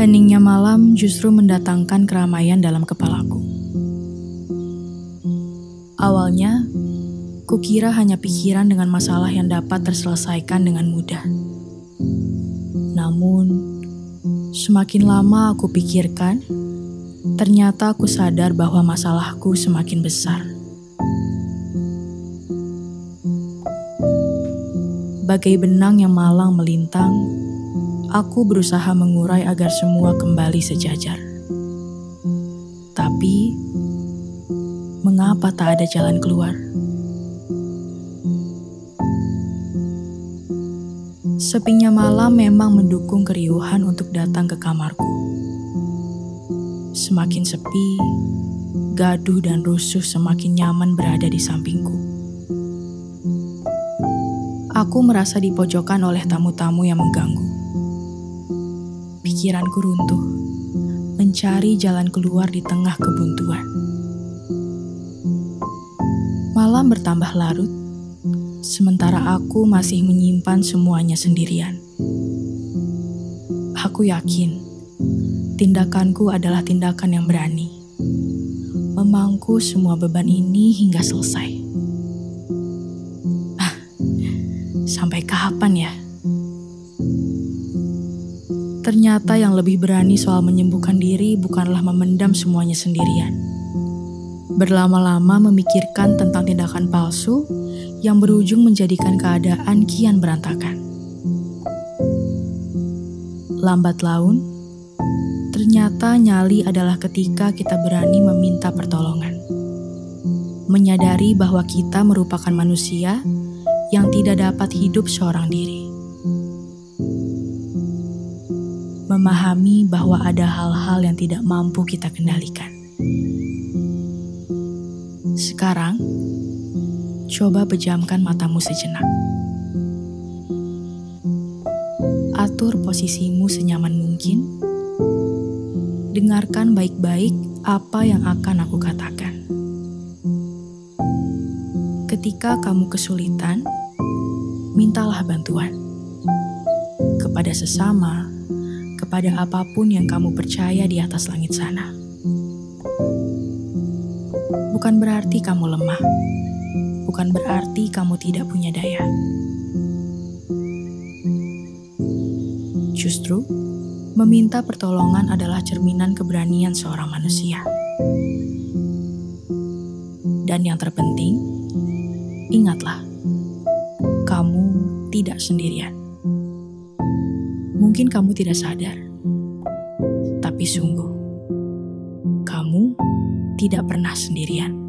Heningnya malam justru mendatangkan keramaian dalam kepalaku. Awalnya, kukira hanya pikiran dengan masalah yang dapat terselesaikan dengan mudah. Namun, semakin lama aku pikirkan, ternyata aku sadar bahwa masalahku semakin besar. Bagai benang yang malang melintang, aku berusaha mengurai agar semua kembali sejajar. Tapi, mengapa tak ada jalan keluar? Sepinya malam memang mendukung keriuhan untuk datang ke kamarku. Semakin sepi, gaduh dan rusuh semakin nyaman berada di sampingku. Aku merasa dipojokkan oleh tamu-tamu yang mengganggu. Pikiranku runtuh, mencari jalan keluar di tengah kebuntuan. Malam bertambah larut, sementara aku masih menyimpan semuanya sendirian. Aku yakin tindakanku adalah tindakan yang berani, memangku semua beban ini hingga selesai. Sampai kapan ya? Ternyata yang lebih berani soal menyembuhkan diri bukanlah memendam semuanya sendirian. Berlama-lama memikirkan tentang tindakan palsu yang berujung menjadikan keadaan kian berantakan. Lambat laun, ternyata nyali adalah ketika kita berani meminta pertolongan. Menyadari bahwa kita merupakan manusia yang tidak dapat hidup seorang diri. Memahami bahwa ada hal-hal yang tidak mampu kita kendalikan. Sekarang, coba pejamkan matamu sejenak. Atur posisimu senyaman mungkin. Dengarkan baik-baik apa yang akan aku katakan. Ketika kamu kesulitan, mintalah bantuan kepada sesama, kepada apa pun yang kamu percaya di atas langit sana. Bukan berarti kamu lemah, bukan berarti kamu tidak punya daya. Justru, meminta pertolongan adalah cerminan keberanian seorang manusia. Dan yang terpenting, Ingatlah, kamu tidak sendirian. Mungkin kamu tidak sadar, tapi sungguh, kamu tidak pernah sendirian.